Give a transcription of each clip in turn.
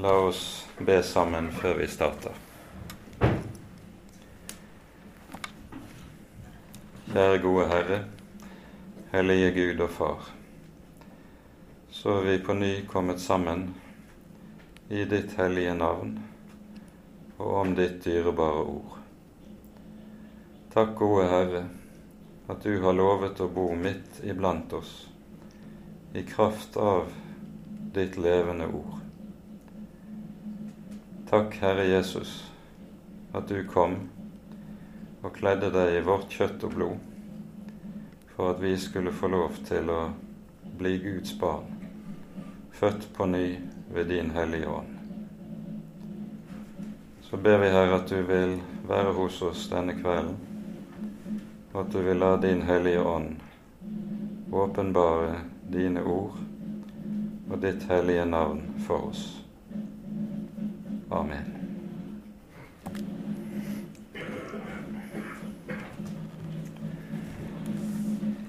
La oss be sammen før vi starter. Kjære gode Herre, hellige Gud og Far. Så er vi på ny kommet sammen i ditt hellige navn og om ditt dyrebare ord. Takk, gode Herre, at du har lovet å bo midt iblant oss i kraft av ditt levende ord. Takk, Herre Jesus, at du kom og kledde deg i vårt kjøtt og blod, for at vi skulle få lov til å bli Guds barn, født på ny ved din Hellige Ånd. Så ber vi, Herre, at du vil være hos oss denne kvelden, og at du vil la din Hellige Ånd åpenbare dine ord og ditt hellige navn for oss. Amen.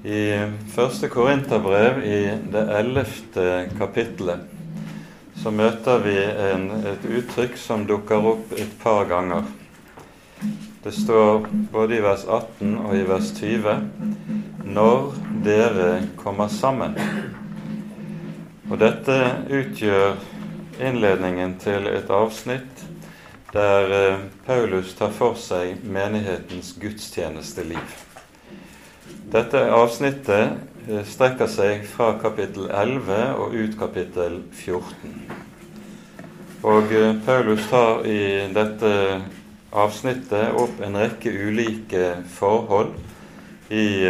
I første Korinterbrev, i det ellevte kapittelet, så møter vi en, et uttrykk som dukker opp et par ganger. Det står både i vers 18 og i vers 20 når dere kommer sammen. Og dette utgjør innledningen til et avsnitt der eh, Paulus tar for seg menighetens gudstjenesteliv. Dette avsnittet eh, strekker seg fra kapittel 11 og ut kapittel 14. Og eh, Paulus tar i dette avsnittet opp en rekke ulike forhold i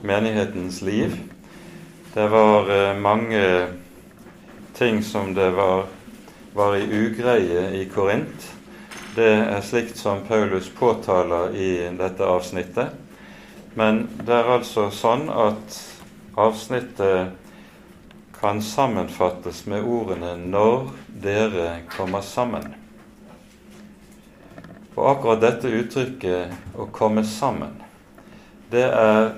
menighetens liv. Det var mange ting som det var, var i ugreie i Korint. Det er slikt som Paulus påtaler i dette avsnittet. Men det er altså sånn at avsnittet kan sammenfattes med ordene 'når dere kommer sammen'. Og akkurat dette uttrykket 'å komme sammen' det er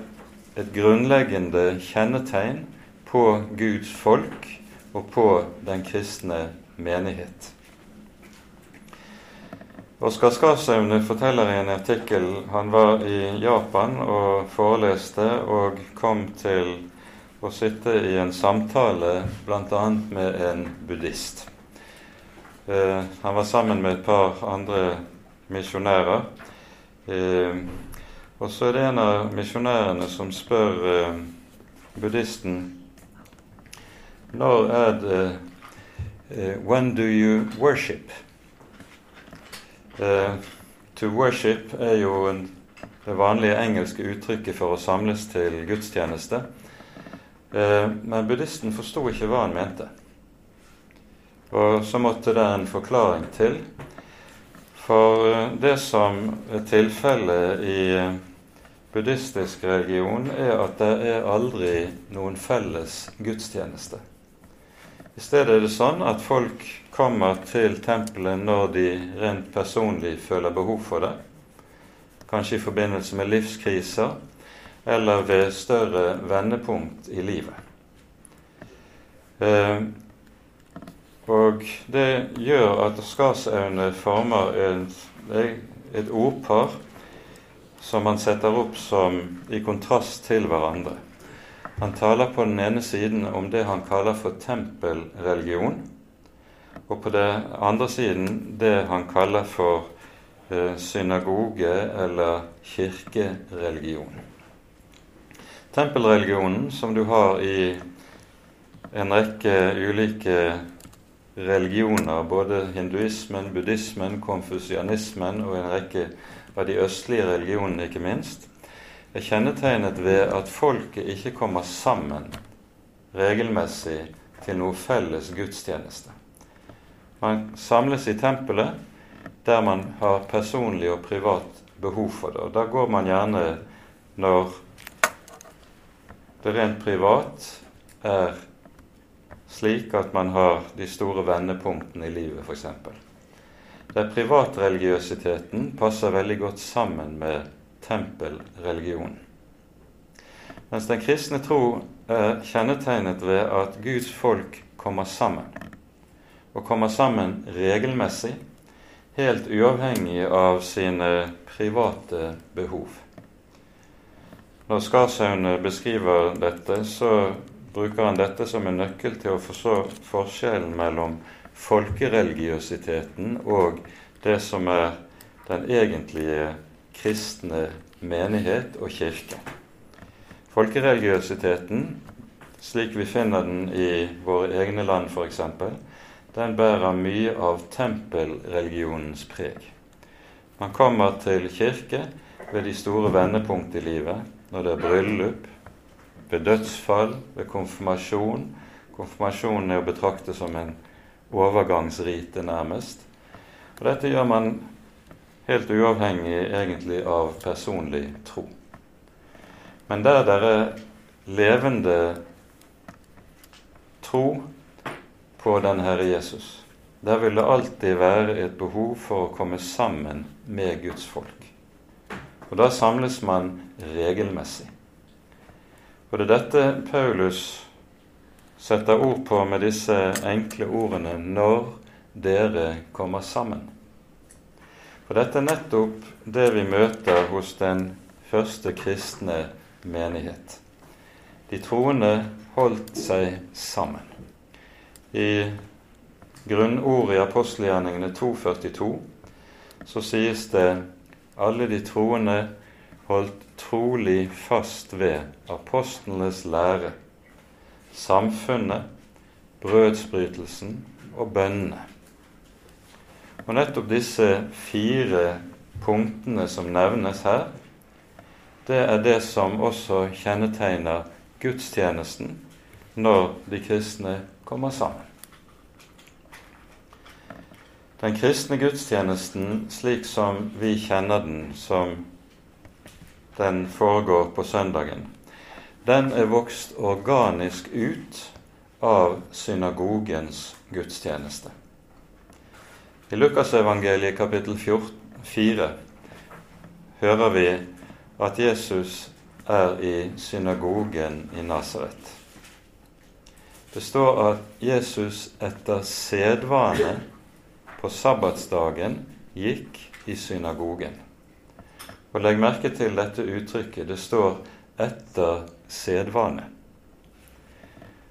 et grunnleggende kjennetegn på Guds folk og på den kristne menighet. Oskar Skarsaune forteller i en artikkel han var i Japan og foreleste og kom til å sitte i en samtale bl.a. med en buddhist. Eh, han var sammen med et par andre misjonærer. Eh, og så er det en av misjonærene som spør eh, buddhisten når er det uh, When do you worship? Uh, to worship er jo en, det vanlige engelske uttrykket for å samles til gudstjeneste. Uh, men buddhisten forsto ikke hva han mente. Og så måtte det en forklaring til. For det som er tilfellet i buddhistisk religion, er at det er aldri noen felles gudstjeneste. I stedet er det sånn at folk kommer til tempelet når de rent personlig føler behov for det. Kanskje i forbindelse med livskriser eller ved større vendepunkt i livet. Eh, og det gjør at Skarsaune former et, et ordpar som man setter opp som i kontrast til hverandre. Han taler på den ene siden om det han kaller for tempelreligion, og på den andre siden det han kaller for eh, synagoge- eller kirkereligion. Tempelreligionen, som du har i en rekke ulike religioner, både hinduismen, buddhismen, konfusianismen og en rekke av de østlige religionene, ikke minst, er kjennetegnet ved at folket ikke kommer sammen regelmessig til noe felles gudstjeneste. Man samles i tempelet der man har personlig og privat behov for det. Og Da går man gjerne når det rent privat er slik at man har de store vendepunktene i livet, f.eks. Der privatreligiøsiteten passer veldig godt sammen med tempelreligion. Mens den kristne tro er kjennetegnet ved at Guds folk kommer sammen. og kommer sammen regelmessig, helt uavhengig av sine private behov. Når Skarsaune beskriver dette, så bruker han dette som en nøkkel til å forstå forskjellen mellom folkereligiøsiteten og det som er den egentlige kristne menighet og kirke. Folkereligiøsiteten, slik vi finner den i våre egne land f.eks., den bærer mye av tempelreligionens preg. Man kommer til kirke ved de store vendepunkt i livet, når det er bryllup, ved dødsfall, ved konfirmasjon. Konfirmasjonen er å betrakte som en overgangsrite, nærmest. Og Dette gjør man helt uavhengig egentlig av personlig tro. Men der det er levende tro på den Herre Jesus, der vil det alltid være et behov for å komme sammen med Guds folk. Og da samles man regelmessig. Og det er dette Paulus setter ord på med disse enkle ordene 'når dere kommer sammen'. For dette er nettopp det vi møter hos den første kristne menighet. De troende holdt seg sammen. I grunnordet i apostelgjerningene 2.42 så sies det alle de troende holdt trolig fast ved apostlenes lære, samfunnet, brødsbrytelsen og bønnene. Og nettopp disse fire punktene som nevnes her, det er det som også kjennetegner gudstjenesten når de kristne kommer sammen. Den kristne gudstjenesten slik som vi kjenner den, som den foregår på søndagen, den er vokst organisk ut av synagogens gudstjeneste. I Lukasevangeliet kapittel 4 hører vi at Jesus er i synagogen i Nasaret. Det står at Jesus etter sedvane på sabbatsdagen gikk i synagogen. Og Legg merke til dette uttrykket. Det står 'etter sedvane'.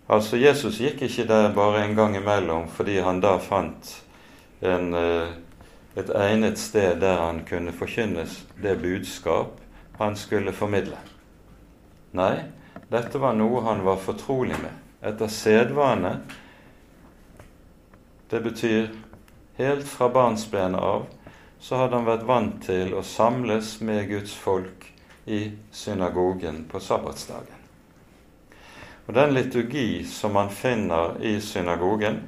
Altså, Jesus gikk ikke der bare en gang imellom fordi han da fant en, eh, et egnet sted der han kunne forkynnes det budskap han skulle formidle. Nei, dette var noe han var fortrolig med etter sedvane. Det betyr helt fra barnsben av så hadde han vært vant til å samles med Guds folk i synagogen på sabbatsdagen. Og Den liturgi som man finner i synagogen,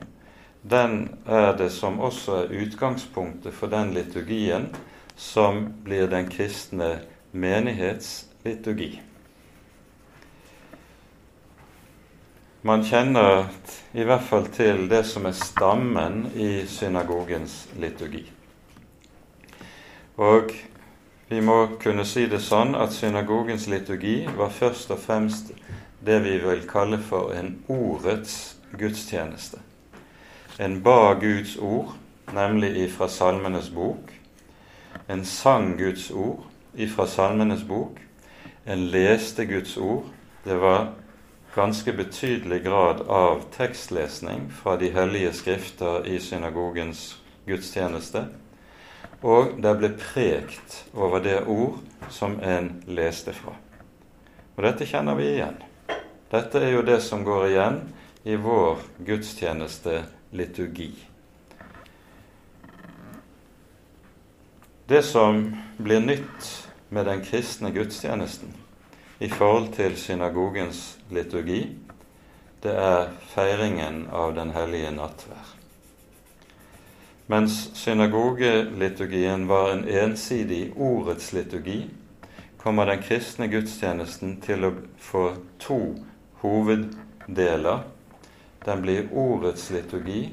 den er det som også er utgangspunktet for den liturgien som blir den kristne menighets liturgi. Man kjenner i hvert fall til det som er stammen i synagogens liturgi. Og vi må kunne si det sånn at synagogens liturgi var først og fremst det vi vil kalle for en ordets gudstjeneste. En ba Guds ord, nemlig ifra Salmenes bok. En sang Guds ord ifra Salmenes bok. En leste Guds ord. Det var ganske betydelig grad av tekstlesning fra de hellige skrifter i synagogens gudstjeneste. Og det ble prekt over det ord som en leste fra. Og dette kjenner vi igjen. Dette er jo det som går igjen i vår gudstjenesteliturgi. Det som blir nytt med den kristne gudstjenesten, i forhold til synagogens liturgi, det er feiringen av Den hellige nattvær. Mens synagogeliturgien var en ensidig ordets liturgi, kommer den kristne gudstjenesten til å få to hoveddeler. Den blir ordets liturgi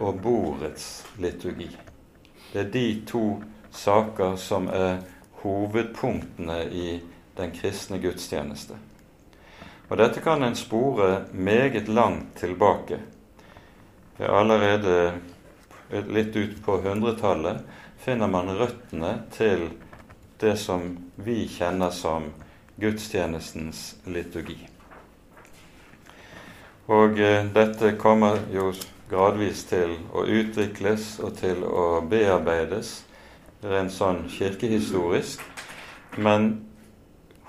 og bordets liturgi. Det er de to saker som er hovedpunktene i den kristne gudstjeneste. Og dette kan en spore meget langt tilbake. allerede litt ut på hundretallet finner man røttene til det som vi kjenner som gudstjenestens liturgi. Og eh, dette kommer jo gradvis til å utvikles og til å bearbeides rent sånn kirkehistorisk. Men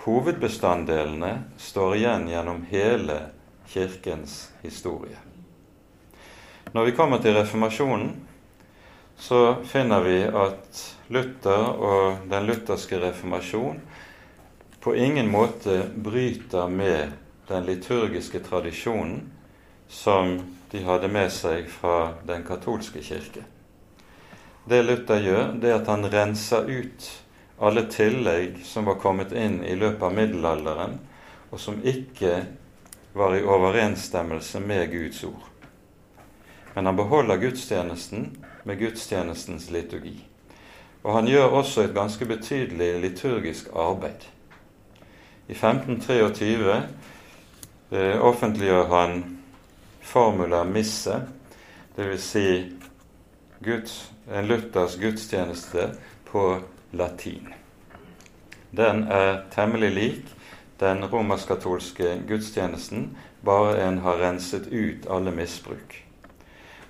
hovedbestanddelene står igjen gjennom hele Kirkens historie. Når vi kommer til reformasjonen, så finner vi at Luther og den lutherske reformasjon på ingen måte bryter med den liturgiske tradisjonen som de hadde med seg fra den katolske kirke. Det Luther gjør, det er at han renser ut alle tillegg som var kommet inn i løpet av middelalderen, og som ikke var i overensstemmelse med Guds ord. Men han beholder gudstjenesten med gudstjenestens liturgi. Og han gjør også et ganske betydelig liturgisk arbeid. I 1523 eh, offentliggjør han formula misse, dvs. Si en Luthers gudstjeneste på latin. Den er temmelig lik den romersk-katolske gudstjenesten, bare en har renset ut alle misbruk.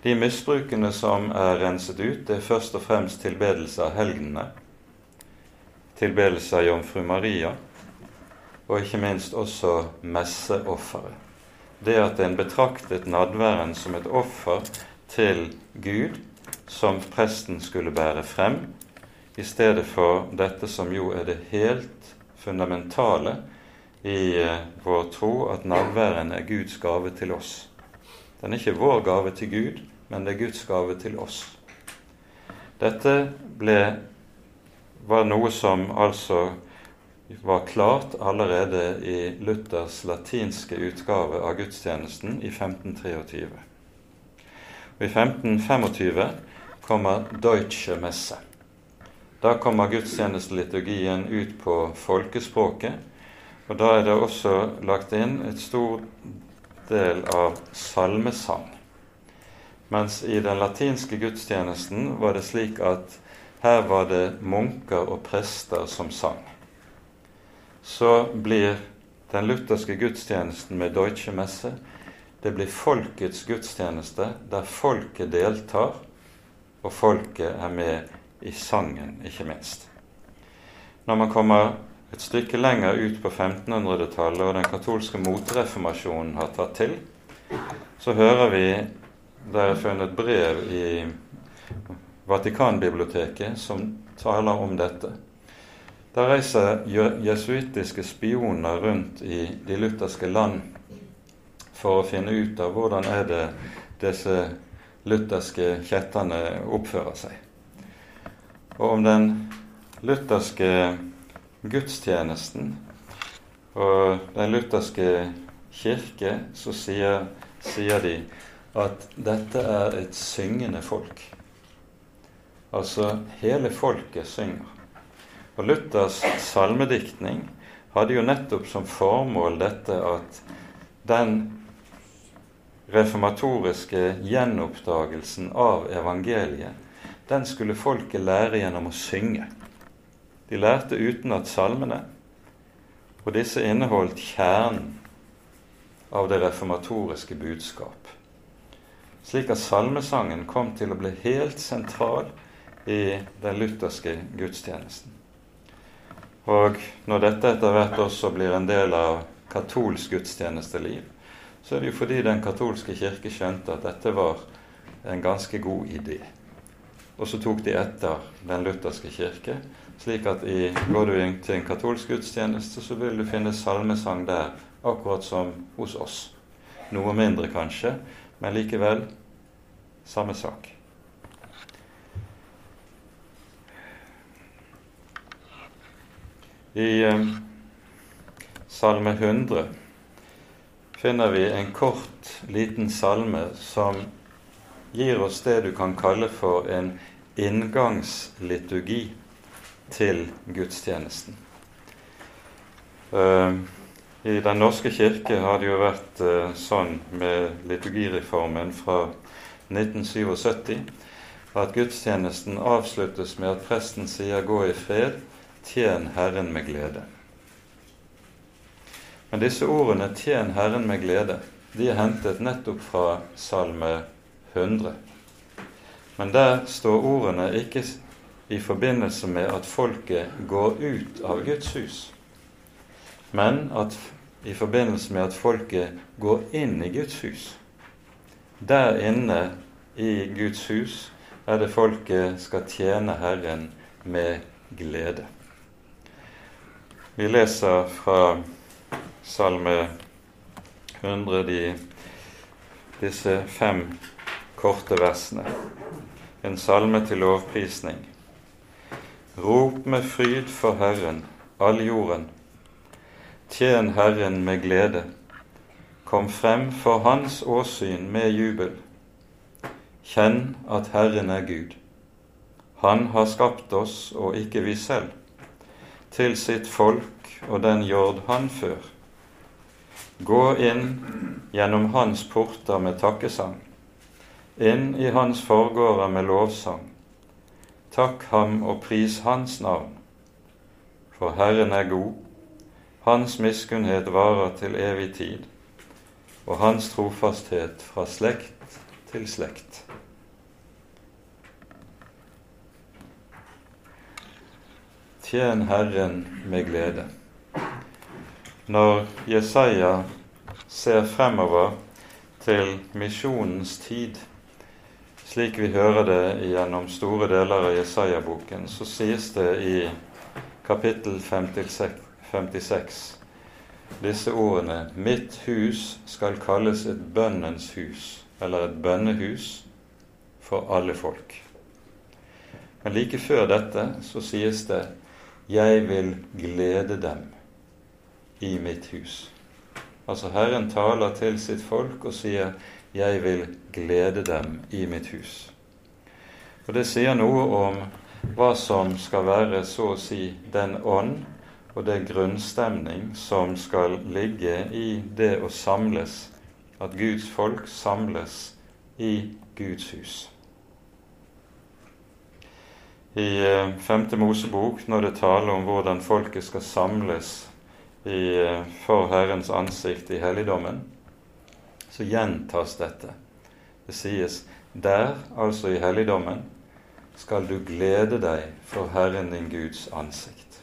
De misbrukene som er renset ut, det er først og fremst tilbedelse av helgenene, tilbedelse av Jomfru Maria, og ikke minst også messeofferet. Det at en betraktet nadværen som et offer til Gud, som presten skulle bære frem, i stedet for dette som jo er det helt fundamentale i eh, vår tro, at nadværen er Guds gave til oss. Den er ikke vår gave til Gud, men det er Guds gave til oss. Dette ble, var noe som altså var klart allerede i Luthers latinske utgave av gudstjenesten i 1523. Og I 1525 kommer Deutsche Messe. Da kommer gudstjenesteliturgien ut på folkespråket, og da er det også lagt inn et stor del av salmesang. Mens i den latinske gudstjenesten var det slik at her var det munker og prester som sang. Så blir den lutherske gudstjenesten med Deutsche Messe det blir folkets gudstjeneste, der folket deltar, og folket er med i sangen, ikke minst. Når man kommer et stykke lenger ut på 1500-tallet, og den katolske motreformasjonen har tatt til, så hører vi der er funnet brev i Vatikanbiblioteket som taler om dette. Der reiser jesuittiske spioner rundt i de lutherske land for å finne ut av hvordan er det disse lutherske kjetterne oppfører seg. Og om den lutherske gudstjenesten og den lutherske kirke, så sier, sier de at dette er et syngende folk. Altså hele folket synger. Og Luthers salmediktning hadde jo nettopp som formål dette at den reformatoriske gjenoppdagelsen av evangeliet, den skulle folket lære gjennom å synge. De lærte utenat salmene, og disse inneholdt kjernen av det reformatoriske budskap. Slik at salmesangen kom til å bli helt sentral i den lutherske gudstjenesten. Og når dette etter hvert også blir en del av katolsk gudstjenesteliv, så er det jo fordi den katolske kirke skjønte at dette var en ganske god idé. Og så tok de etter den lutherske kirke, slik at i, går du inn til en katolsk gudstjeneste, så vil du finne salmesang der, akkurat som hos oss. Noe mindre, kanskje, men likevel samme sak. I eh, Salme 100 finner vi en kort, liten salme som gir oss det du kan kalle for en inngangsliturgi til gudstjenesten. Uh, I Den norske kirke har det jo vært uh, sånn med liturgireformen fra 1977 at gudstjenesten avsluttes med at presten sier 'Gå i fred, tjen Herren med glede'. Men disse ordene 'tjen Herren med glede' de er hentet nettopp fra Salme 100. Men der står ordene ikke i forbindelse med at folket går ut av Guds hus, men at i forbindelse med at folket går inn i Guds hus. Der inne i Guds hus er det folket skal tjene Herren med glede. Vi leser fra Salme 100 de, disse fem korte versene. En salme til lovprisning. Rop med fryd for Herren, all jorden. Tjen Herren med glede. Kom frem for Hans åsyn med jubel. Kjenn at Herren er Gud. Han har skapt oss og ikke vi selv, til sitt folk og den jord han før. Gå inn gjennom hans porter med takkesang, inn i hans forgårder med lovsang. Takk ham og pris hans navn. For Herren er god, hans miskunnhet varer til evig tid, og hans trofasthet fra slekt til slekt. Tjen Herren med glede. Når Jesaja ser fremover til misjonens tid, slik vi hører det gjennom store deler av Jesaja-boken, så sies det i kapittel 56 disse ordene Mitt hus skal kalles et bønnens hus, eller et bønnehus for alle folk. Men like før dette så sies det 'Jeg vil glede dem i mitt hus'. Altså Herren taler til sitt folk og sier 'Jeg vil glede dem i mitt hus'. Og Det sier noe om hva som skal være så å si den ånd og det grunnstemning som skal ligge i det å samles, at Guds folk samles i Guds hus i eh, Femte Mosebok, når det taler om hvordan folket skal samles i, eh, for Herrens ansikt i helligdommen, så gjentas dette. Det sies der, altså i helligdommen, skal du glede deg for Herren din Guds ansikt.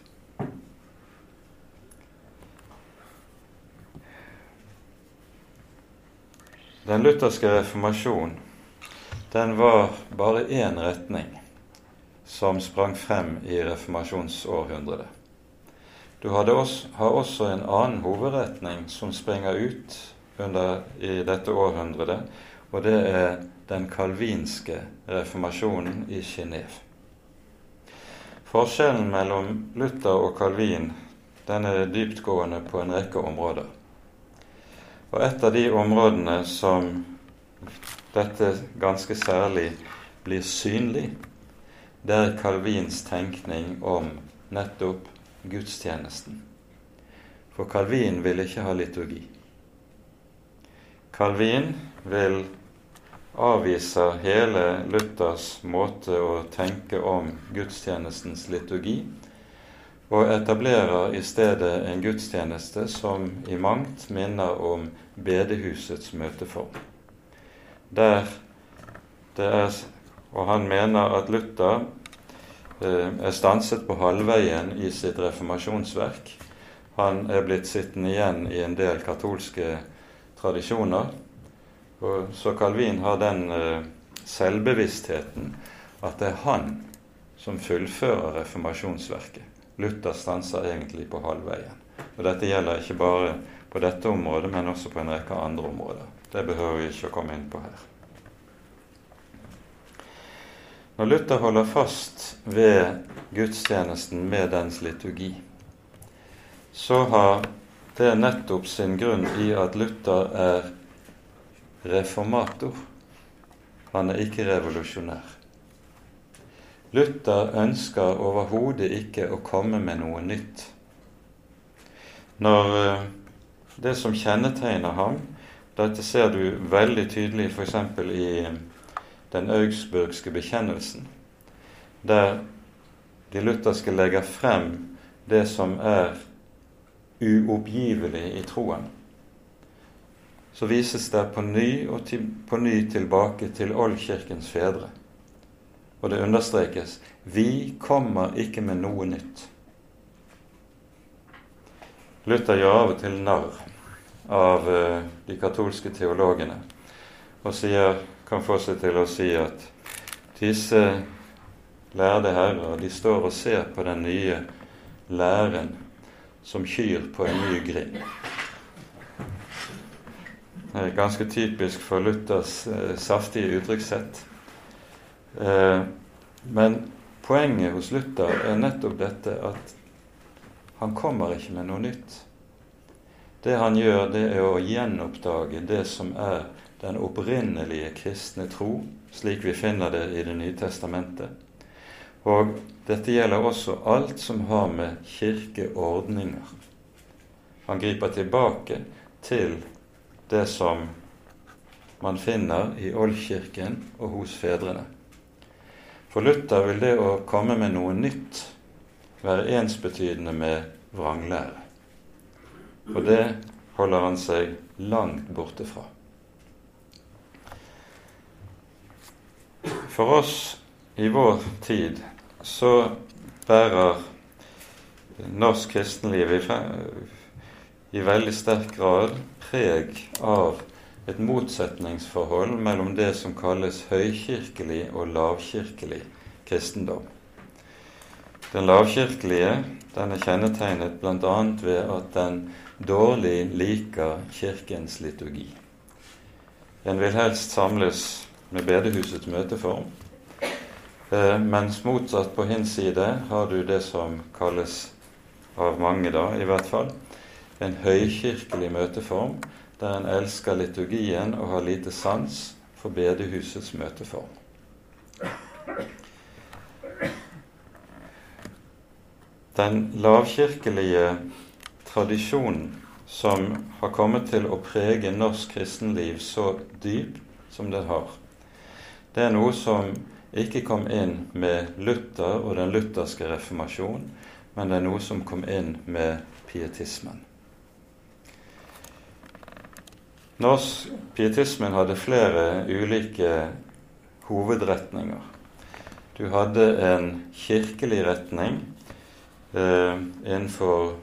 Den lutherske reformasjon den var bare én retning som sprang frem i reformasjonsårhundret. Du også, har også en annen hovedretning som springer ut under, i dette århundret, og det er den kalvinske reformasjonen i Genéve. Forskjellen mellom Luther og Calvin den er dyptgående på en rekke områder. Og et av de områdene som dette ganske særlig blir synlig, det er Calvins tenkning om nettopp gudstjenesten. For Calvin vil ikke ha liturgi. Calvin vil avvise hele Luthers måte å tenke om gudstjenestens liturgi, og etablerer i stedet en gudstjeneste som i mangt minner om bedehusets møteform. Der det er og han mener at Luther eh, er stanset på halvveien i sitt reformasjonsverk. Han er blitt sittende igjen i en del katolske tradisjoner. Og så Calvin har den eh, selvbevisstheten at det er han som fullfører reformasjonsverket. Luther stanser egentlig på halvveien. Og Dette gjelder ikke bare på dette området, men også på en rekke andre områder. Det behøver vi ikke å komme inn på her. Når Luther holder fast ved gudstjenesten med dens liturgi, så har det nettopp sin grunn i at Luther er reformator. Han er ikke revolusjonær. Luther ønsker overhodet ikke å komme med noe nytt. Når eh, det som kjennetegner ham Dette ser du veldig tydelig f.eks. i den augsburgske bekjennelsen, der de lutherske legger frem det som er uoppgivelig i troen, så vises det på ny og til, på ny tilbake til oldkirkens fedre. Og det understrekes vi kommer ikke med noe nytt. Luther gjør av og til narr av uh, de katolske teologene og sier, kan få seg til å si at disse lærde herrer de står og ser på den nye læren som kyr på en ny grind. Det er ganske typisk for Luthers eh, saftige uttrykkssett. Eh, men poenget hos Luther er nettopp dette at han kommer ikke med noe nytt. Det han gjør, det er å gjenoppdage det som er den opprinnelige kristne tro, slik vi finner det i Det nye testamentet. Og dette gjelder også alt som har med kirkeordninger. Han griper tilbake til det som man finner i oldkirken og hos fedrene. For Luther vil det å komme med noe nytt være ensbetydende med vranglære. Og det holder han seg langt borte fra. For oss i vår tid så bærer norsk kristenliv i, i veldig sterk grad preg av et motsetningsforhold mellom det som kalles høykirkelig og lavkirkelig kristendom. Den lavkirkelige den er kjennetegnet bl.a. ved at den dårlig liker Kirkens liturgi. En vil helst samles med bedehusets møteform, eh, mens motsatt på hin side har du det som kalles av mange, da, i hvert fall, en høykirkelig møteform der en elsker liturgien og har lite sans for bedehusets møteform. Den lavkirkelige tradisjonen som har kommet til å prege norsk kristenliv så dypt som den har, det er noe som ikke kom inn med Luther og den lutherske reformasjon, men det er noe som kom inn med pietismen. Norsk pietismen hadde flere ulike hovedretninger. Du hadde en kirkelig retning eh, innenfor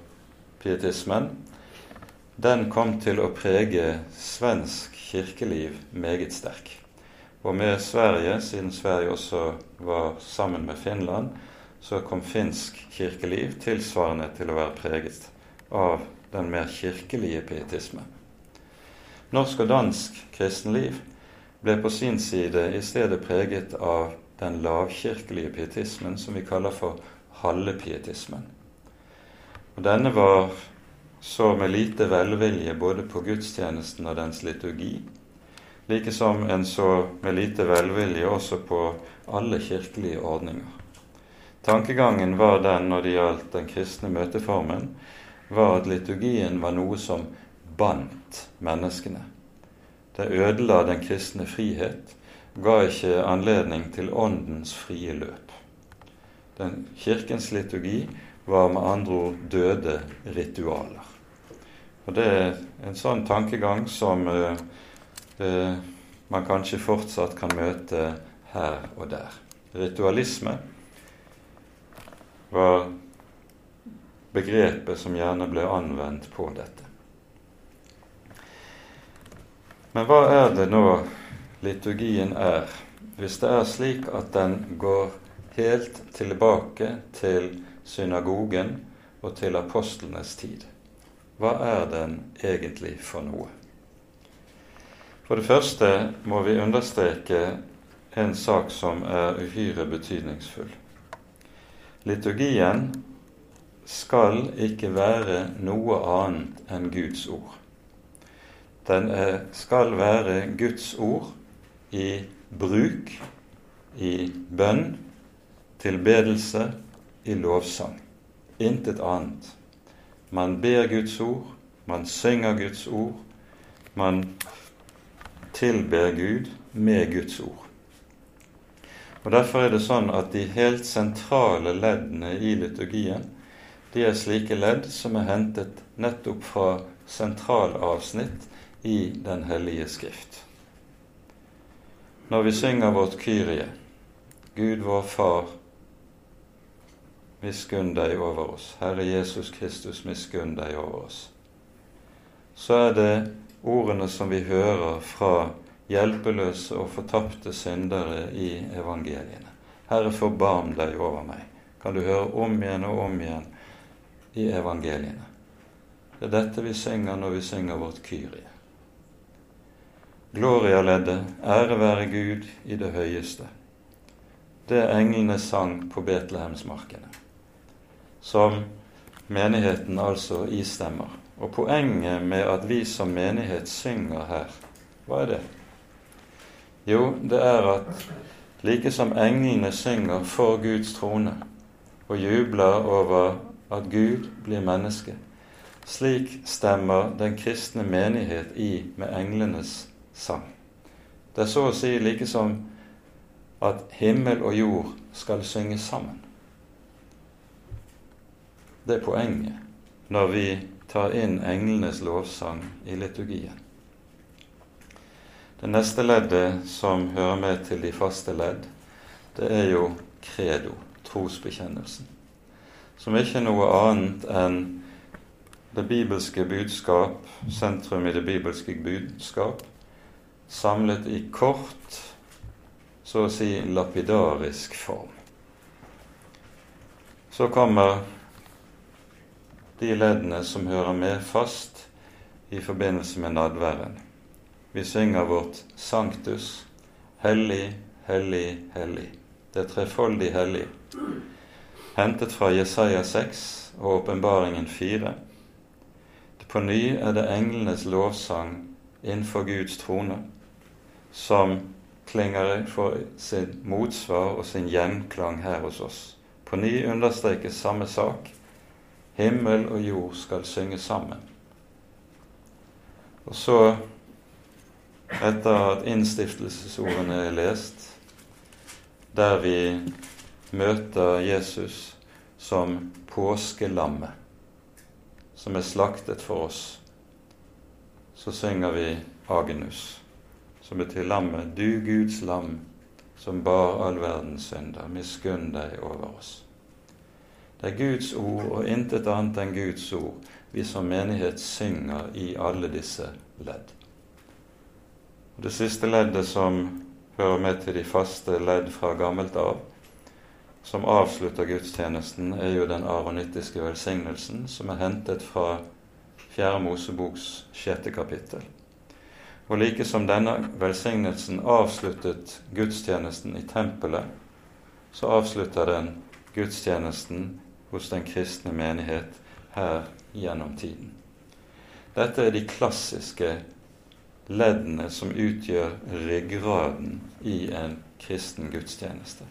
pietismen. Den kom til å prege svensk kirkeliv meget sterk. Og med Sverige, siden Sverige også var sammen med Finland, så kom finsk kirkeliv tilsvarende til å være preget av den mer kirkelige pietisme. Norsk og dansk kristenliv ble på sin side i stedet preget av den lavkirkelige pietismen som vi kaller for hallepietismen. Og Denne var så med lite velvilje både på gudstjenesten og dens liturgi, like som en så med lite velvilje også på alle kirkelige ordninger. Tankegangen var den når det gjaldt den kristne møteformen, var at liturgien var noe som bandt menneskene. Det ødela den kristne frihet, ga ikke anledning til åndens frie løp. Den Kirkens liturgi var med andre ord døde ritualer. Og Det er en sånn tankegang som eh, man kanskje fortsatt kan møte her og der. Ritualisme var begrepet som gjerne ble anvendt på dette. Men hva er det nå liturgien er, hvis det er slik at den går helt tilbake til synagogen og til apostlenes tid? Hva er den egentlig for noe? For det første må vi understreke en sak som er uhyre betydningsfull. Liturgien skal ikke være noe annet enn Guds ord. Den skal være Guds ord i bruk, i bønn, tilbedelse, i lovsang. Intet annet. Man ber Guds ord, man synger Guds ord, man tilber Gud med Guds ord. Og Derfor er det sånn at de helt sentrale leddene i liturgien de er slike ledd som er hentet nettopp fra sentralavsnitt i Den hellige skrift. Når vi synger vårt Kyrie, Gud vår Far, miskunn deg over oss. Herre Jesus Kristus, miskunn deg over oss. Så er det ordene som vi hører fra hjelpeløse og fortapte syndere i evangeliene. Herre, forbarm deg over meg. Kan du høre om igjen og om igjen i evangeliene. Det er dette vi synger når vi synger vårt Kyrie. Gloria-leddet, ære være Gud i det høyeste. Det englene sang på Betlehemsmarkene, som menigheten altså istemmer. Og poenget med at vi som menighet synger her, hva er det? Jo, det er at like som englene synger for Guds trone og jubler over at Gud blir menneske, slik stemmer den kristne menighet i med englenes sang. Det er så å si like som at himmel og jord skal synge sammen. Det er poenget når vi tar inn englenes lovsang i liturgien. Det neste leddet som hører med til de faste ledd, det er jo credo, trosbekjennelsen. Som ikke er noe annet enn det bibelske budskap, sentrum i det bibelske budskap, samlet i kort, så å si lapidarisk form. Så kommer de leddene som hører med fast i forbindelse med nadværen. Vi synger vårt Sanktus, hellig, hellig, hellig. Det er trefoldig hellig. Hentet fra Jesaja 6 og Åpenbaringen 4. På ny er det englenes lovsang innenfor Guds trone som klinger for sin motsvar og sin gjenklang her hos oss. På ny understrekes samme sak. Himmel og jord skal synge sammen. Og så etter at innstiftelsesordene er lest, der vi møter Jesus som påskelammet, som er slaktet for oss, så synger vi Agnus, som betyr lammet, du Guds lam, som bar all verdens synder, miskunn deg over oss. Det er Guds ord og intet annet enn Guds ord vi som menighet synger i alle disse ledd. Det siste leddet som hører med til de faste ledd fra gammelt av, som avslutter gudstjenesten, er jo den aronittiske velsignelsen, som er hentet fra Fjerde Moseboks sjette kapittel. Og like som denne velsignelsen avsluttet gudstjenesten i tempelet, så avslutter den gudstjenesten hos den kristne menighet her gjennom tiden. Dette er de klassiske leddene som utgjør ryggraden i en kristen gudstjeneste.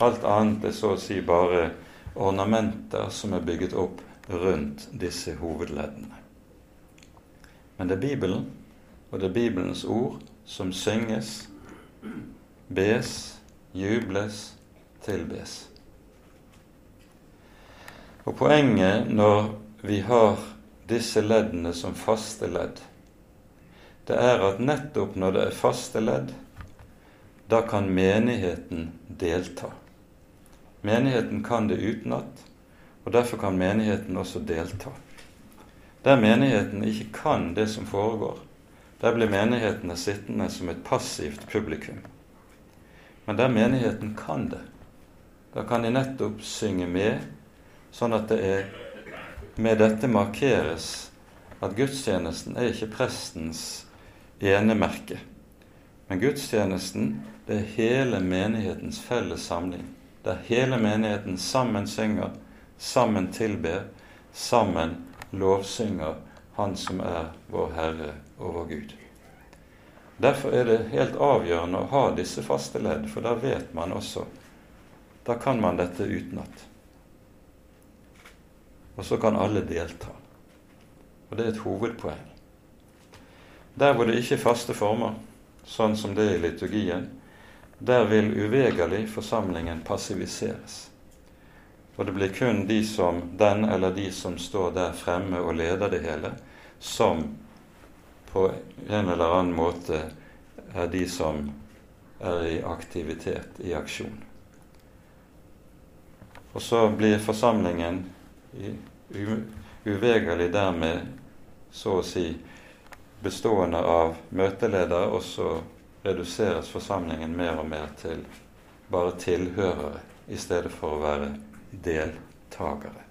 Alt annet er så å si bare ornamenter som er bygget opp rundt disse hovedleddene. Men det er Bibelen, og det er Bibelens ord, som synges, bes, jubles, tilbes. Og poenget når vi har disse leddene som faste ledd, det er at nettopp når det er faste ledd, da kan menigheten delta. Menigheten kan det utenat, og derfor kan menigheten også delta. Der menigheten ikke kan det som foregår, der blir menighetene sittende som et passivt publikum. Men der menigheten kan det, da kan de nettopp synge med, sånn at det er med dette markeres at gudstjenesten er ikke prestens enemerke. Men gudstjenesten det er hele menighetens felles samling. Der hele menigheten sammen synger, sammen tilber, sammen lovsynger Han som er vår Herre og vår Gud. Derfor er det helt avgjørende å ha disse faste ledd, for da vet man også Da kan man dette utenat. Og så kan alle delta. Og det er et hovedpoeng. Der hvor det ikke er faste former, sånn som det er i liturgien, der vil uvegerlig forsamlingen passiviseres. Og det blir kun de som, den eller de som står der fremme og leder det hele, som på en eller annen måte er de som er i aktivitet, i aksjon. Og så blir forsamlingen uvegerlig dermed så å si bestående av møteleder, og så reduseres forsamlingen mer og mer til bare tilhørere i stedet for å være deltakere.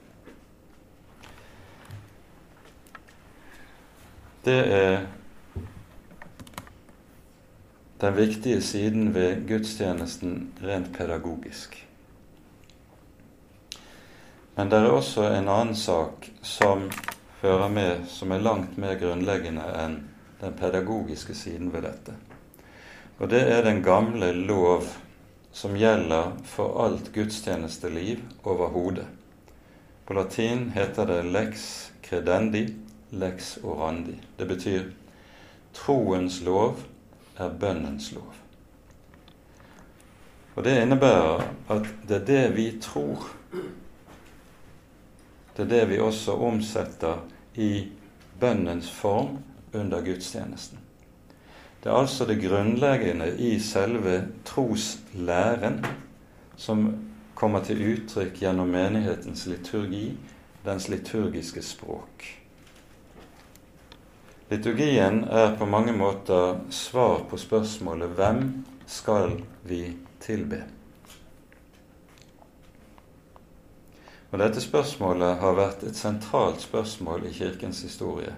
Det er den viktige siden ved gudstjenesten rent pedagogisk. Men det er også en annen sak som hører med, som er langt mer grunnleggende enn den pedagogiske siden ved dette. Og det er den gamle lov som gjelder for alt gudstjenesteliv overhodet. På latin heter det lex credendi, lex orandi. Det betyr troens lov er bønnens lov. Og Det innebærer at det er det vi tror det er det vi også omsetter i bønnens form under gudstjenesten. Det er altså det grunnleggende i selve troslæren som kommer til uttrykk gjennom menighetens liturgi, dens liturgiske språk. Liturgien er på mange måter svar på spørsmålet 'Hvem skal vi tilbe?' Og Dette spørsmålet har vært et sentralt spørsmål i Kirkens historie.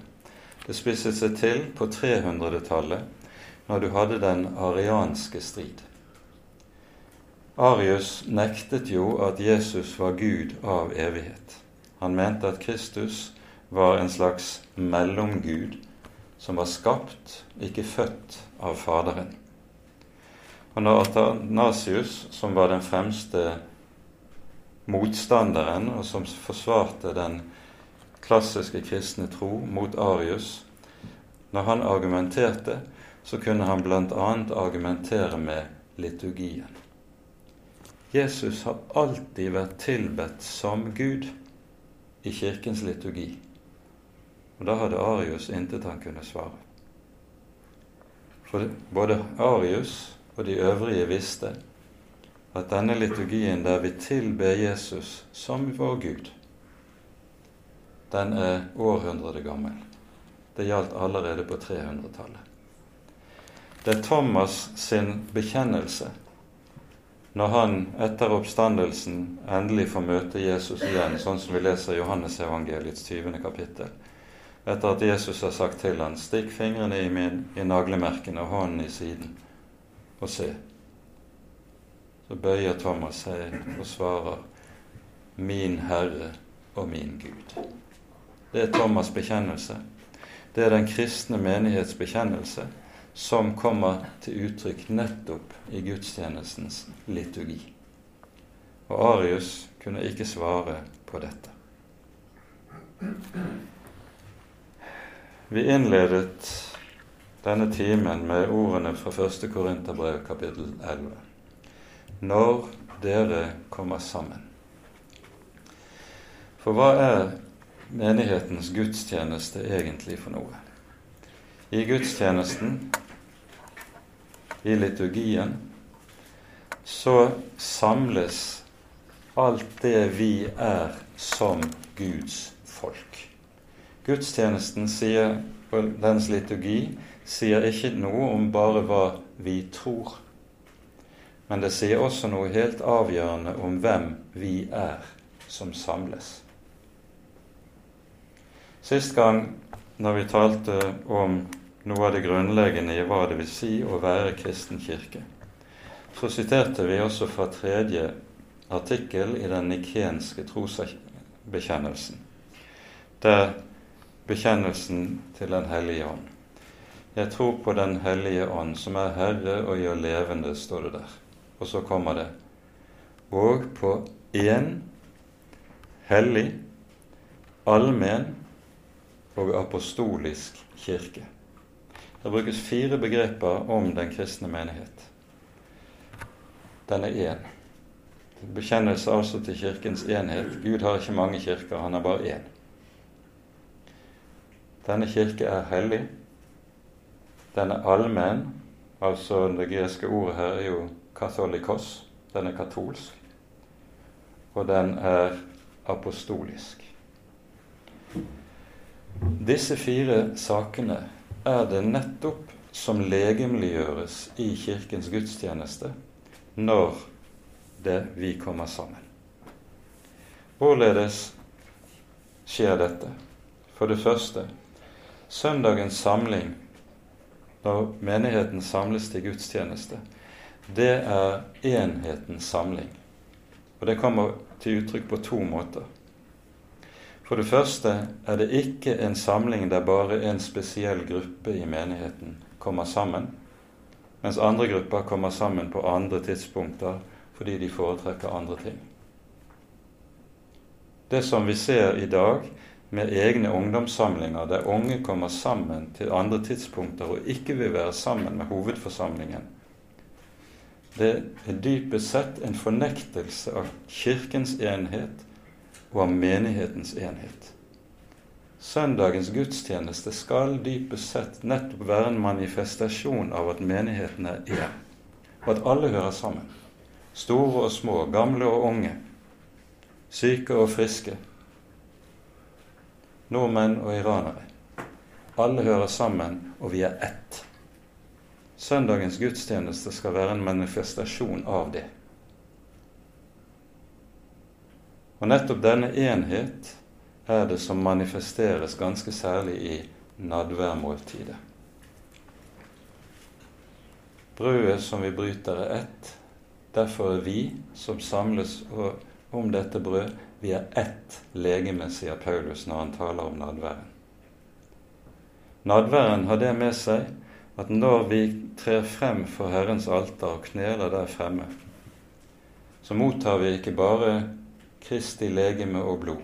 Det spisset seg til på 300-tallet, når du hadde den arianske strid. Arius nektet jo at Jesus var Gud av evighet. Han mente at Kristus var en slags mellomgud som var skapt, ikke født, av Faderen. Og når Atanasius, som var den fremste motstanderen, og som forsvarte den klassiske kristne tro mot Arius, når han argumenterte, så kunne han bl.a. argumentere med liturgien. Jesus har alltid vært tilbedt som Gud i Kirkens liturgi. Og da hadde Arius intet han kunne svare. For både Arius og de øvrige visste at denne liturgien der vi tilber Jesus som vår Gud, den er århundrede gammel. Det gjaldt allerede på 300-tallet. Det er Thomas sin bekjennelse når han etter oppstandelsen endelig får møte Jesus igjen, sånn som vi leser i Johannesevangeliets 20. kapittel. Etter at Jesus har sagt til ham, 'Stikk fingrene i, min, i naglemerkene og hånden i siden, og se.' Så bøyer Thomas seg og svarer 'Min Herre og min Gud'. Det er Thomas' bekjennelse. Det er den kristne menighets bekjennelse som kommer til uttrykk nettopp i gudstjenestens liturgi. Og Arius kunne ikke svare på dette. Vi innledet denne timen med ordene fra 1. Korinterbrev kapittel 11 når dere kommer sammen. For hva er menighetens gudstjeneste egentlig for noe? I gudstjenesten, i liturgien, så samles alt det vi er som Guds folk. Gudstjenesten sier, og dens liturgi sier ikke noe om bare hva vi tror men det sier også noe helt avgjørende om hvem vi er som samles. Sist gang når vi talte om noe av det grunnleggende i hva det vil si å være kristen kirke, så siterte vi også fra tredje artikkel i den nikenske trosbekjennelsen, der bekjennelsen til Den hellige ånd. Jeg tror på Den hellige ånd, som er Herre og gjør levende, står det der. Og så kommer det og på én hellig, allmenn og apostolisk kirke. Det brukes fire begreper om den kristne menighet. Den er én. Bekjennelse altså til Kirkens enhet. Gud har ikke mange kirker, han har bare én. Denne kirke er hellig. Den er allmenn. Altså det greske ordet her er jo katolikos. Den er katolsk. Og den er apostolisk. Disse fire sakene er det nettopp som legemliggjøres i Kirkens gudstjeneste når det vi kommer sammen. Hvorledes skjer dette? For det første søndagens samling, når menigheten samles til gudstjeneste, det er enhetens samling. Og det kommer til uttrykk på to måter. For det første er det ikke en samling der bare en spesiell gruppe i menigheten kommer sammen, mens andre grupper kommer sammen på andre tidspunkter fordi de foretrekker andre ting. Det som vi ser i dag med egne ungdomssamlinger der unge kommer sammen til andre tidspunkter og ikke vil være sammen med hovedforsamlingen, det er dypest sett en fornektelse av Kirkens enhet og av menighetens enhet. Søndagens gudstjeneste skal dypest sett nettopp være en manifestasjon av at menigheten er én, og at alle hører sammen. Store og små, gamle og unge, syke og friske, nordmenn og iranere. Alle hører sammen, og vi er ett. Søndagens gudstjeneste skal være en manifestasjon av det. Og nettopp denne enhet er det som manifesteres ganske særlig i nadværmåltidet. Brødet som vi bryter, er ett. Derfor er vi som samles om dette brød, vi er ett legeme, sier Paulus når han taler om nadværen. Nadværen har det med seg at når vi trer frem for Herrens alter og kneler der fremme, så mottar vi ikke bare Kristi legeme og blod,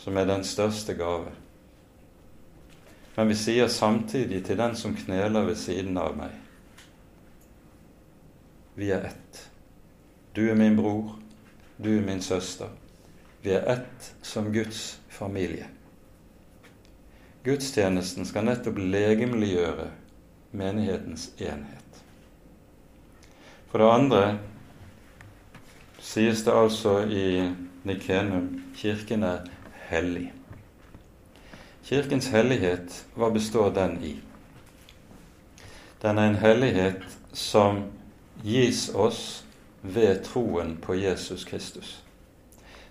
som er den største gave. Men vi sier samtidig til den som kneler ved siden av meg Vi er ett. Du er min bror, du er min søster. Vi er ett som Guds familie. Gudstjenesten skal nettopp legemliggjøre menighetens enhet. For det andre sies det altså i Nikenum kirken er hellig. Kirkens hellighet, hva består den i? Den er en hellighet som gis oss ved troen på Jesus Kristus.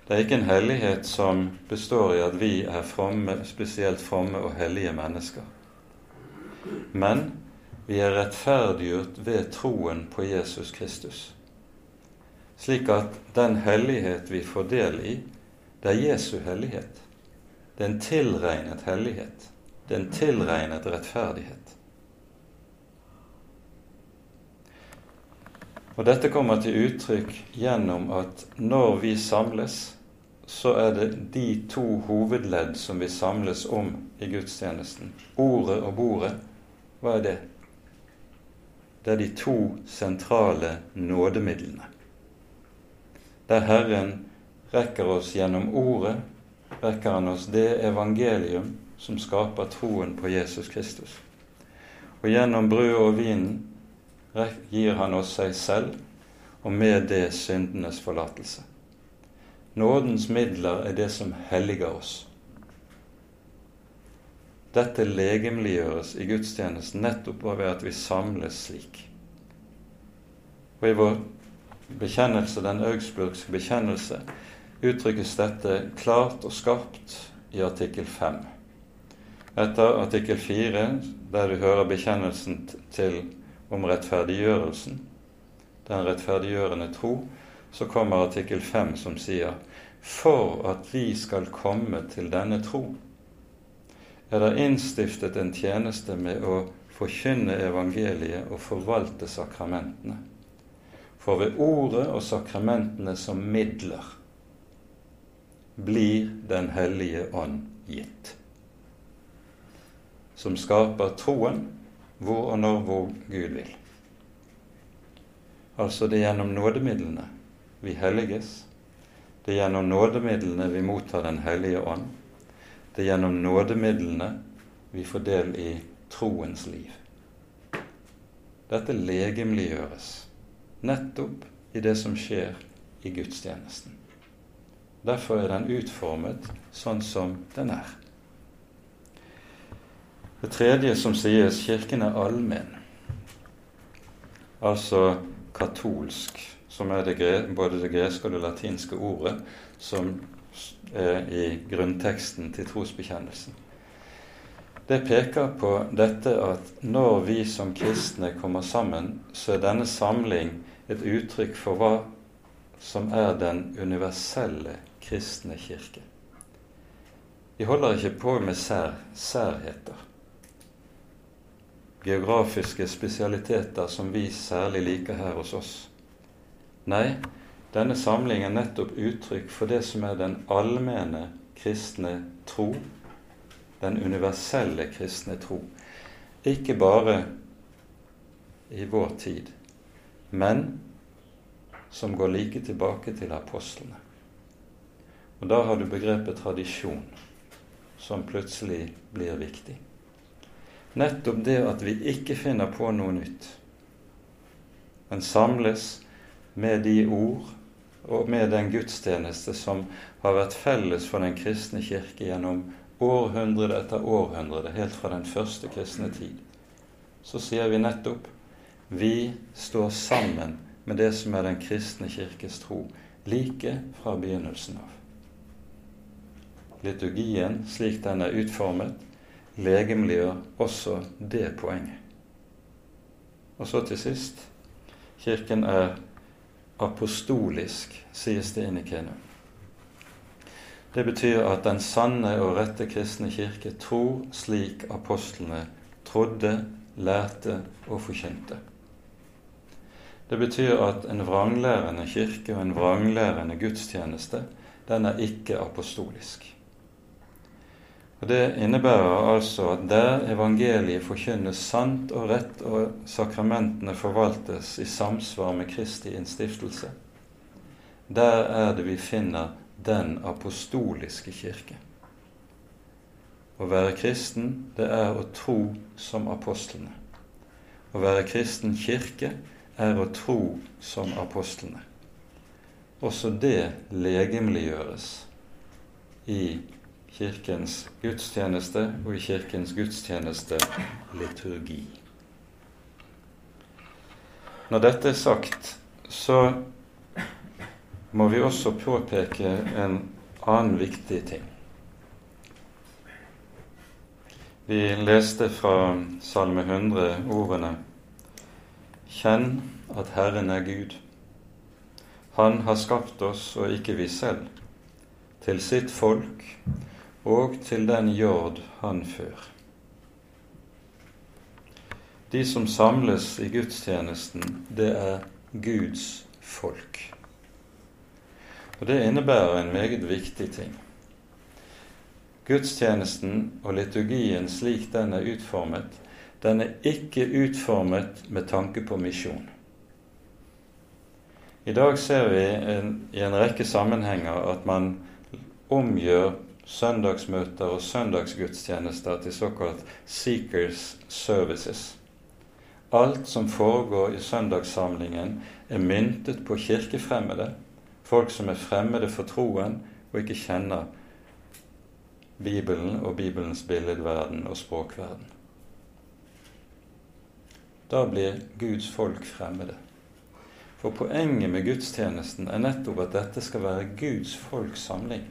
Det er ikke en hellighet som består i at vi er fromme, spesielt fromme og hellige mennesker. Men vi er rettferdiggjort ved troen på Jesus Kristus slik at den hellighet vi får del i, det er Jesu hellighet. Det er en tilregnet hellighet. Det er en tilregnet rettferdighet. Og Dette kommer til uttrykk gjennom at når vi samles, så er det de to hovedledd som vi samles om i gudstjenesten. Ordet og bordet, hva er det? Det er de to sentrale nådemidlene der Herren rekker oss gjennom Ordet, rekker Han oss det evangelium som skaper troen på Jesus Kristus. Og gjennom brødet og vinen gir Han oss seg selv, og med det syndenes forlatelse. Nådens midler er det som helliger oss. Dette legemliggjøres i gudstjenesten nettopp ved at vi samles slik. Og i vår bekjennelse, den augsburgske bekjennelse, uttrykkes dette klart og skarpt i artikkel 5. Etter artikkel 4, der du hører bekjennelsen til om rettferdiggjørelsen, den rettferdiggjørende tro, så kommer artikkel 5 som sier for at vi skal komme til denne tro, er det innstiftet en tjeneste med å forkynne evangeliet og forvalte sakramentene. For ved ordet og sakramentene som midler blir Den hellige ånd gitt. Som skaper troen hvor og når hvor Gud vil. Altså det er gjennom nådemidlene vi helliges. Det er gjennom nådemidlene vi mottar Den hellige ånd. Det er gjennom nådemidlene vi får del i troens liv. Dette legemliggjøres nettopp i det som skjer i gudstjenesten. Derfor er den utformet sånn som den er. Det tredje som sies, Kirken er allmenn, altså katolsk, som er det, både det greske og det latinske ordet som er i grunnteksten til trosbekjennelsen. Det peker på dette at når vi som kristne kommer sammen, så er denne samling et uttrykk for hva som er den universelle kristne kirke. Vi holder ikke på med sær, særheter, geografiske spesialiteter som vi særlig liker her hos oss. Nei, denne samlingen er nettopp uttrykk for det som er den allmenne kristne tro, den universelle kristne tro. Ikke bare i vår tid, men som går like tilbake til apostlene. Og da har du begrepet tradisjon, som plutselig blir viktig. Nettopp det at vi ikke finner på noe nytt, men samles med de ord og med den gudstjeneste som har vært felles for den kristne kirke gjennom århundre etter århundre, helt fra den første kristne tid, så sier vi nettopp vi står sammen med det som er den kristne kirkes tro, like fra begynnelsen av. Liturgien, slik den er utformet, legemliggjør også det poenget. Og så til sist Kirken er apostolisk, sies det inn i Kenum. Det betyr at den sanne og rette kristne kirke tror slik apostlene trodde, lærte og forkynte. Det betyr at en vranglærende kirke og en vranglærende gudstjeneste, den er ikke apostolisk. Og Det innebærer altså at der evangeliet forkynnes sant og rett, og sakramentene forvaltes i samsvar med Kristi innstiftelse, der er det vi finner den apostoliske kirke. Å være kristen, det er å tro som apostlene. Å være kristen kirke er å tro som apostlene. Også det legemliggjøres i Kirkens gudstjeneste og i Kirkens gudstjeneste liturgi. Når dette er sagt, så må vi også påpeke en annen viktig ting. Vi leste fra Salme 100 ordene Kjenn at Herren er Gud. Han har skapt oss og ikke vi selv, til sitt folk og til den jord han før. De som samles i gudstjenesten, det er Guds folk. Og Det innebærer en meget viktig ting. Gudstjenesten og liturgien slik den er utformet, den er ikke utformet med tanke på misjon. I dag ser vi en, i en rekke sammenhenger at man omgjør søndagsmøter og søndagsgudstjenester til såkalt seekers services. Alt som foregår i søndagssamlingen, er myntet på kirkefremmede, folk som er fremmede for troen og ikke kjenner Bibelen og Bibelens billedverden og språkverden. Da blir Guds folk fremmede. For poenget med gudstjenesten er nettopp at dette skal være Guds folks samling.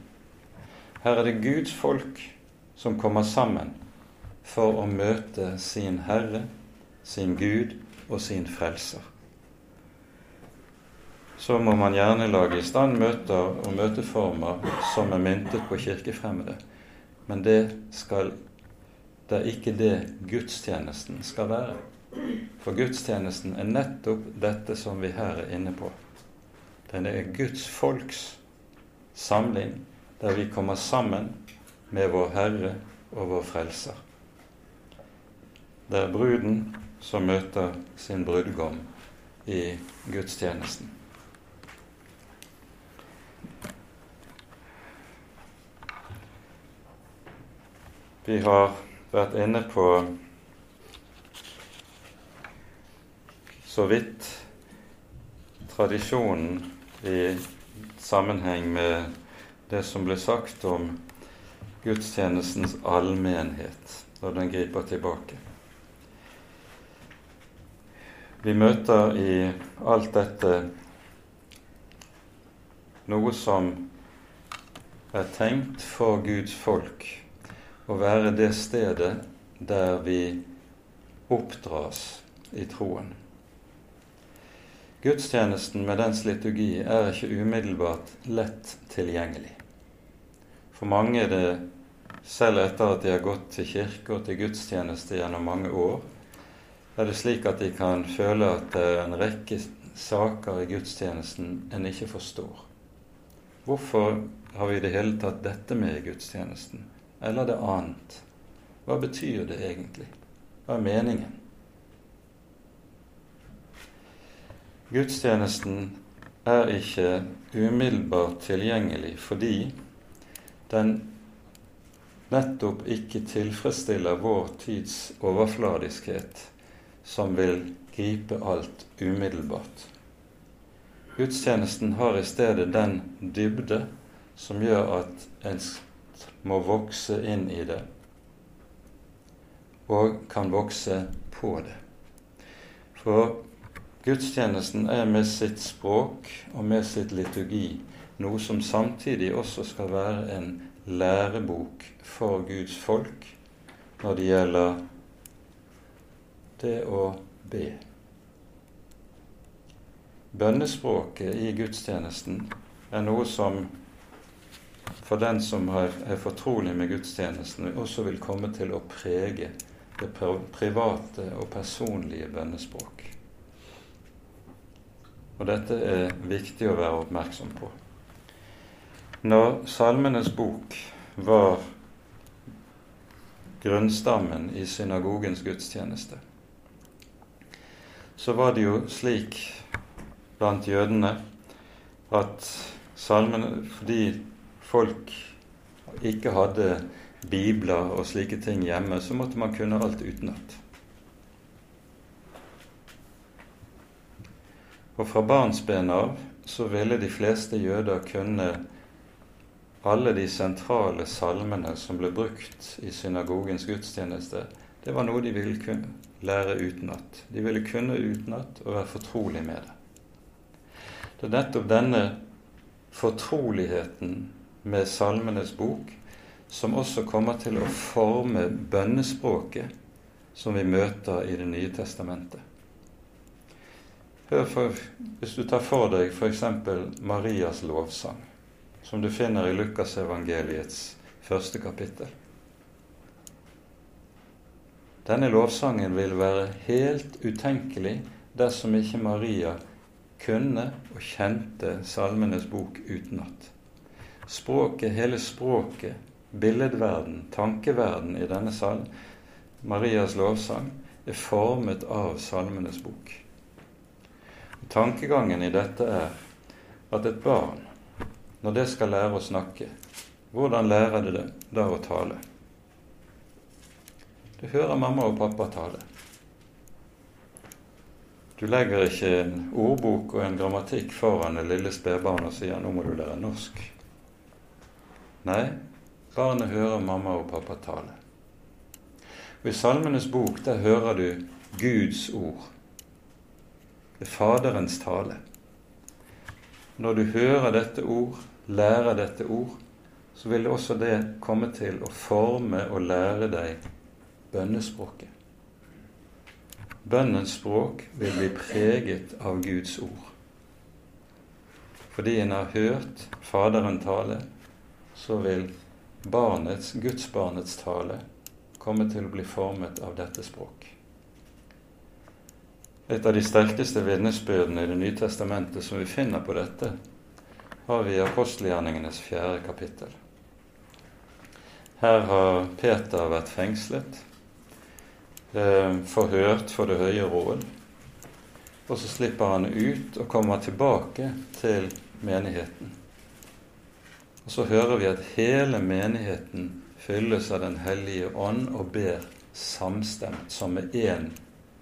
Her er det Guds folk som kommer sammen for å møte sin Herre, sin Gud og sin Frelser. Så må man gjerne lage i stand møter og møteformer som er myntet på kirkefremmede. Men det, skal, det er ikke det gudstjenesten skal være. For gudstjenesten er nettopp dette som vi her er inne på. Den er Guds folks samling, der vi kommer sammen med vår Herre og vår Frelser. Det er bruden som møter sin brudgom i gudstjenesten. Vi har vært inne på så vidt tradisjonen i sammenheng med det som ble sagt om gudstjenestens allmenhet når den griper tilbake. Vi møter i alt dette noe som er tenkt for Guds folk å være det stedet der vi oppdras i troen. Gudstjenesten med dens liturgi er ikke umiddelbart lett tilgjengelig. For mange er det, selv etter at de har gått til kirke og til gudstjeneste gjennom mange år, er det slik at de kan føle at det er en rekke saker i gudstjenesten en ikke forstår. Hvorfor har vi i det hele tatt dette med i gudstjenesten, eller det annet? Hva betyr det egentlig? Hva er meningen? Gudstjenesten er ikke umiddelbart tilgjengelig fordi den nettopp ikke tilfredsstiller vår tids overfladiskhet som vil gripe alt umiddelbart. Gudstjenesten har i stedet den dybde som gjør at en må vokse inn i det, og kan vokse på det. For gudstjenesten er med sitt språk og med sitt liturgi noe som samtidig også skal være en lærebok for Guds folk når det gjelder det å be. Bønnespråket i gudstjenesten er noe som for den som er fortrolig med gudstjenesten, også vil komme til å prege det private og personlige bønnespråk. Og dette er viktig å være oppmerksom på. Når Salmenes bok var grunnstammen i synagogens gudstjeneste, så var det jo slik blant jødene at salmene Fordi folk ikke hadde bibler og slike ting hjemme, så måtte man kunne alt utenat. Og fra barnsben av så ville de fleste jøder kunne alle de sentrale salmene som ble brukt i synagogens gudstjeneste. Det var noe de ville kunne, lære utenat. De ville kunne utenat og være fortrolig med det. Det er nettopp denne fortroligheten med Salmenes bok som også kommer til å forme bønnespråket som vi møter i Det nye testamentet. Hør for, Hvis du tar for deg f.eks. Marias lovsang, som du finner i Lukasevangeliets første kapittel. Denne lovsangen vil være helt utenkelig dersom ikke Maria kunne og kjente Salmenes bok utenat. Språket, hele språket, billedverden, tankeverden i denne salmen, Marias lovsang, er formet av Salmenes bok. Tankegangen i dette er at et barn, når det skal lære å snakke, hvordan lærer det det da å tale? Du hører mamma og pappa tale. Du legger ikke en ordbok og en grammatikk foran det lille spedbarnet og sier 'nå må du lære norsk'. Nei, barnet hører mamma og pappa tale. Og I Salmenes bok der hører du Guds ord. Det er Faderens tale. Når du hører dette ord, lærer dette ord, så vil også det komme til å forme og lære deg bønnespråket. Bønnens språk vil bli preget av Guds ord. Fordi en har hørt Faderen tale, så vil barnets, gudsbarnets tale komme til å bli formet av dette språk. Et av de sterkeste vitnesbyrdene i Det nye testamentet som vi finner på dette, har vi i apostelgjerningenes fjerde kapittel. Her har Peter vært fengslet. Eh, forhørt for Det høye råd. og så slipper han ut og kommer tilbake til menigheten. Og så hører vi at hele menigheten fylles av Den hellige ånd og ber samstemt, som med én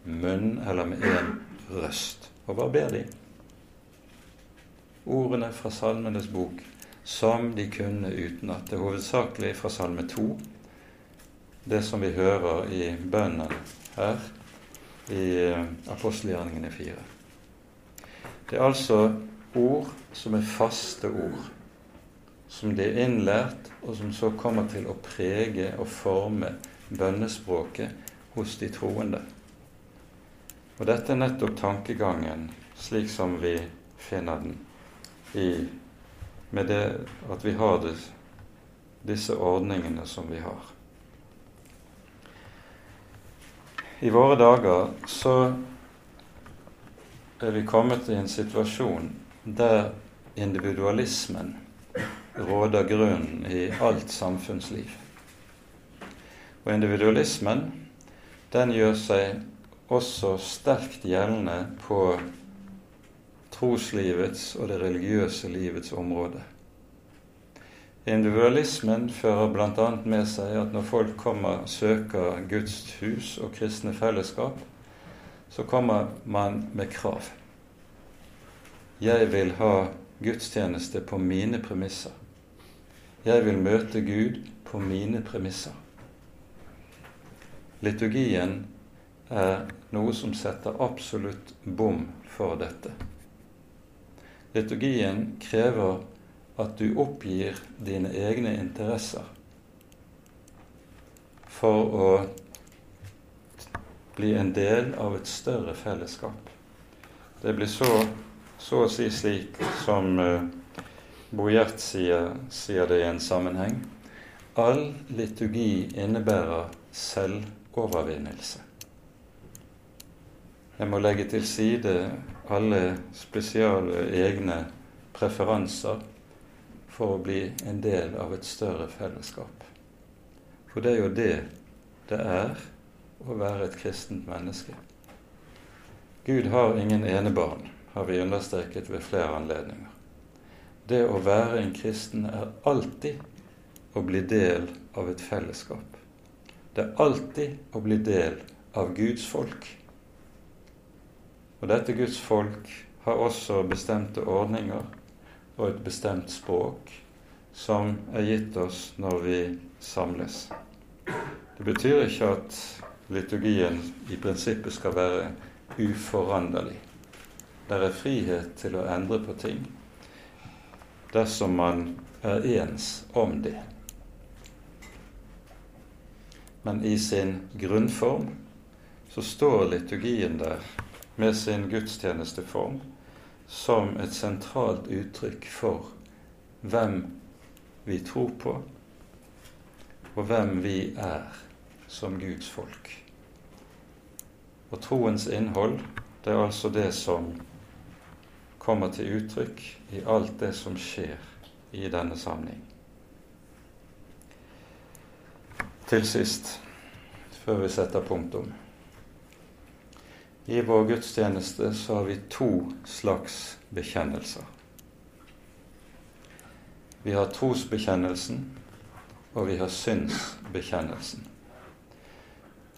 munn eller med én røst. Og hva ber de? Ordene fra Salmenes bok som de kunne utenat. Det er hovedsakelig fra Salme 2, det som vi hører i bønnen her i eh, apostelgjerningene 4. Det er altså ord som er faste ord, som de er innlært, og som så kommer til å prege og forme bønnespråket hos de troende. Og dette er nettopp tankegangen slik som vi finner den i, med det at vi har det, disse ordningene som vi har. I våre dager så er vi kommet i en situasjon der individualismen råder grunnen i alt samfunnsliv. Og individualismen den gjør seg også sterkt gjeldende på troslivets og det religiøse livets område. Individualismen fører bl.a. med seg at når folk kommer og søker Guds hus og kristne fellesskap, så kommer man med krav. Jeg vil ha gudstjeneste på mine premisser. Jeg vil møte Gud på mine premisser. Liturgien er noe som setter absolutt bom for dette. Liturgien krever at du oppgir dine egne interesser for å bli en del av et større fellesskap. Det blir så, så å si slik som uh, Bo sier, sier det i en sammenheng. All liturgi innebærer selvovervinnelse. Jeg må legge til side alle spesiale egne preferanser for å bli en del av et større fellesskap. For det er jo det det er å være et kristent menneske. Gud har ingen enebarn, har vi understreket ved flere anledninger. Det å være en kristen er alltid å bli del av et fellesskap. Det er alltid å bli del av Guds folk. Og dette Guds folk har også bestemte ordninger og et bestemt språk som er gitt oss når vi samles. Det betyr ikke at liturgien i prinsippet skal være uforanderlig. Det er frihet til å endre på ting dersom man er ens om det. Men i sin grunnform så står liturgien der med sin gudstjenesteform som et sentralt uttrykk for hvem vi tror på, og hvem vi er som Guds folk. Og troens innhold, det er altså det som kommer til uttrykk i alt det som skjer i denne samling. Til sist, før vi setter punktum. I vår gudstjeneste så har vi to slags bekjennelser. Vi har trosbekjennelsen, og vi har synsbekjennelsen.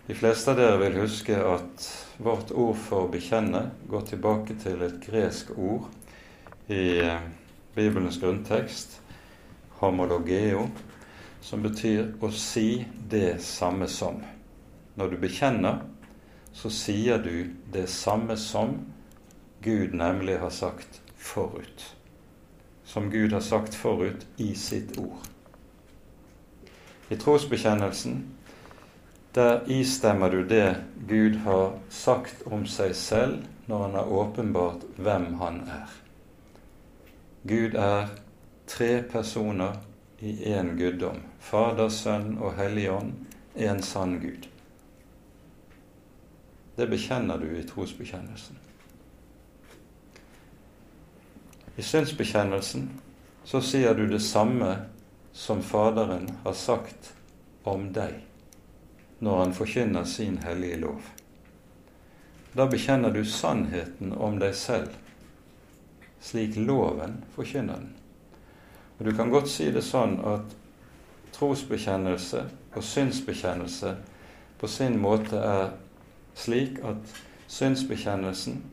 De fleste av dere vil huske at vårt ord for å bekjenne går tilbake til et gresk ord i eh, Bibelens grunntekst, homologeo, som betyr å si det samme som. Når du bekjenner, så sier du det samme som Gud nemlig har sagt forut. Som Gud har sagt forut i sitt ord. I trosbekjennelsen der istemmer du det Gud har sagt om seg selv når han har åpenbart hvem han er. Gud er tre personer i én guddom. Fader, Sønn og Hellig Ånd, en sann Gud. Det bekjenner du i trosbekjennelsen. I synsbekjennelsen så sier du det samme som Faderen har sagt om deg når han forkynner sin hellige lov. da bekjenner du sannheten om deg selv, slik loven forkynner den. Og Du kan godt si det sånn at trosbekjennelse og synsbekjennelse på sin måte er slik at synsbekjennelsen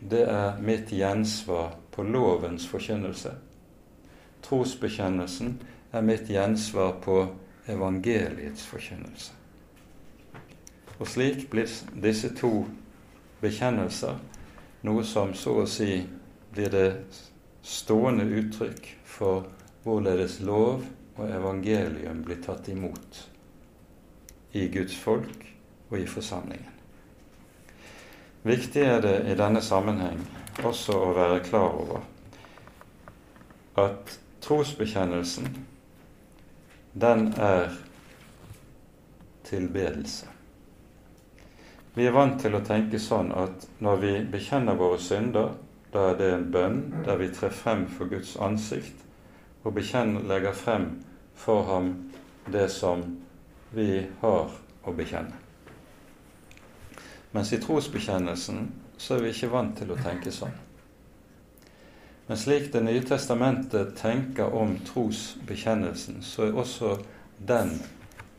det er mitt gjensvar på lovens forkynnelse. Trosbekjennelsen er mitt gjensvar på evangeliets forkynnelse. Og slik blir disse to bekjennelser noe som så å si blir det stående uttrykk for hvorledes lov og evangelium blir tatt imot i Guds folk og i forsamlingen. Viktig er det i denne sammenheng også å være klar over at trosbekjennelsen, den er tilbedelse. Vi er vant til å tenke sånn at når vi bekjenner våre synder, da er det en bønn der vi trer frem for Guds ansikt og legger frem for ham det som vi har å bekjenne. Mens i trosbekjennelsen så er vi ikke vant til å tenke sånn. Men slik Det nye testamentet tenker om trosbekjennelsen, så er også den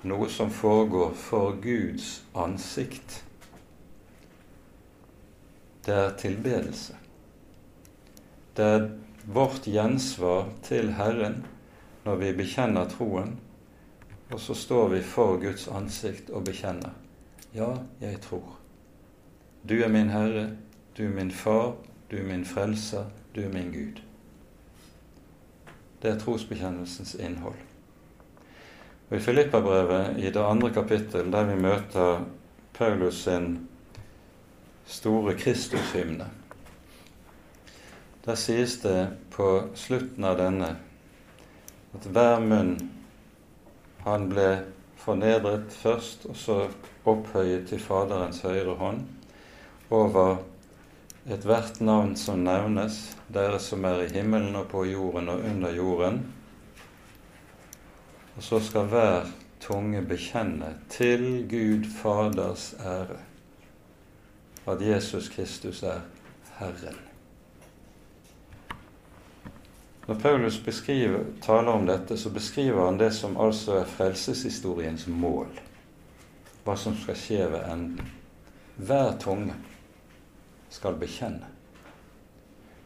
noe som foregår for Guds ansikt. Det er tilbedelse. Det er vårt gjensvar til Herren når vi bekjenner troen, og så står vi for Guds ansikt og bekjenner. Ja, jeg tror. Du er min Herre, du er min Far, du er min Frelser, du er min Gud. Det er trosbekjennelsens innhold. Og I Filippabrevet, i det andre kapittel, der vi møter Paulus sin store Kristushymne, der sies det på slutten av denne at hver munn han ble fornedret først, og så opphøyet til Faderens høyre hånd over ethvert navn som nevnes, dere som er i himmelen og på jorden og under jorden. Og så skal hver tunge bekjenne til Gud Faders ære at Jesus Kristus er Herren. Når Paulus taler om dette, så beskriver han det som altså er frelseshistoriens mål. Hva som skal skje ved enden. Hver tunge skal bekjenne.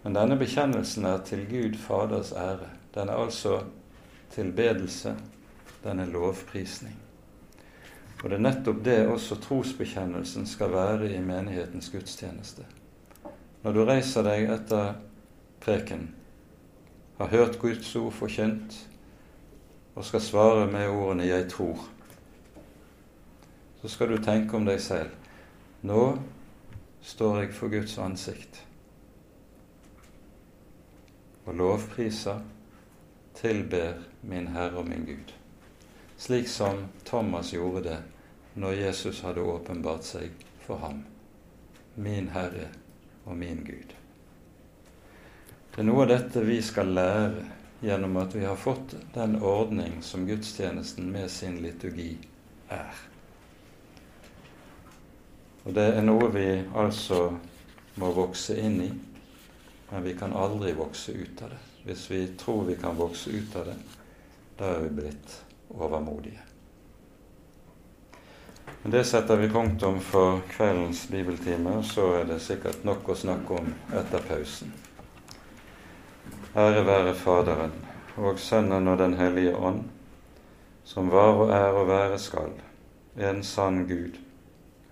Men denne bekjennelsen er til Gud Faders ære. Den er altså tilbedelse, den er lovprisning. Og det er nettopp det også trosbekjennelsen skal være i menighetens gudstjeneste. Når du reiser deg etter preken, har hørt Guds ord forkynt og skal svare med ordene 'Jeg tror', så skal du tenke om deg selv. Nå står jeg for Guds ansikt og lovpriser, tilber min Herre og min Gud, slik som Thomas gjorde det når Jesus hadde åpenbart seg for ham, min Herre og min Gud. Det er noe av dette vi skal lære gjennom at vi har fått den ordning som gudstjenesten med sin liturgi er. Og det er noe vi altså må vokse inn i, men vi kan aldri vokse ut av det. Hvis vi tror vi kan vokse ut av det, da er vi blitt overmodige. Men Det setter vi punktum for kveldens bibeltime, og så er det sikkert nok å snakke om etter pausen. Ære være Faderen og Sønnen og Den hellige ånd, som var og er og være skal, en sann Gud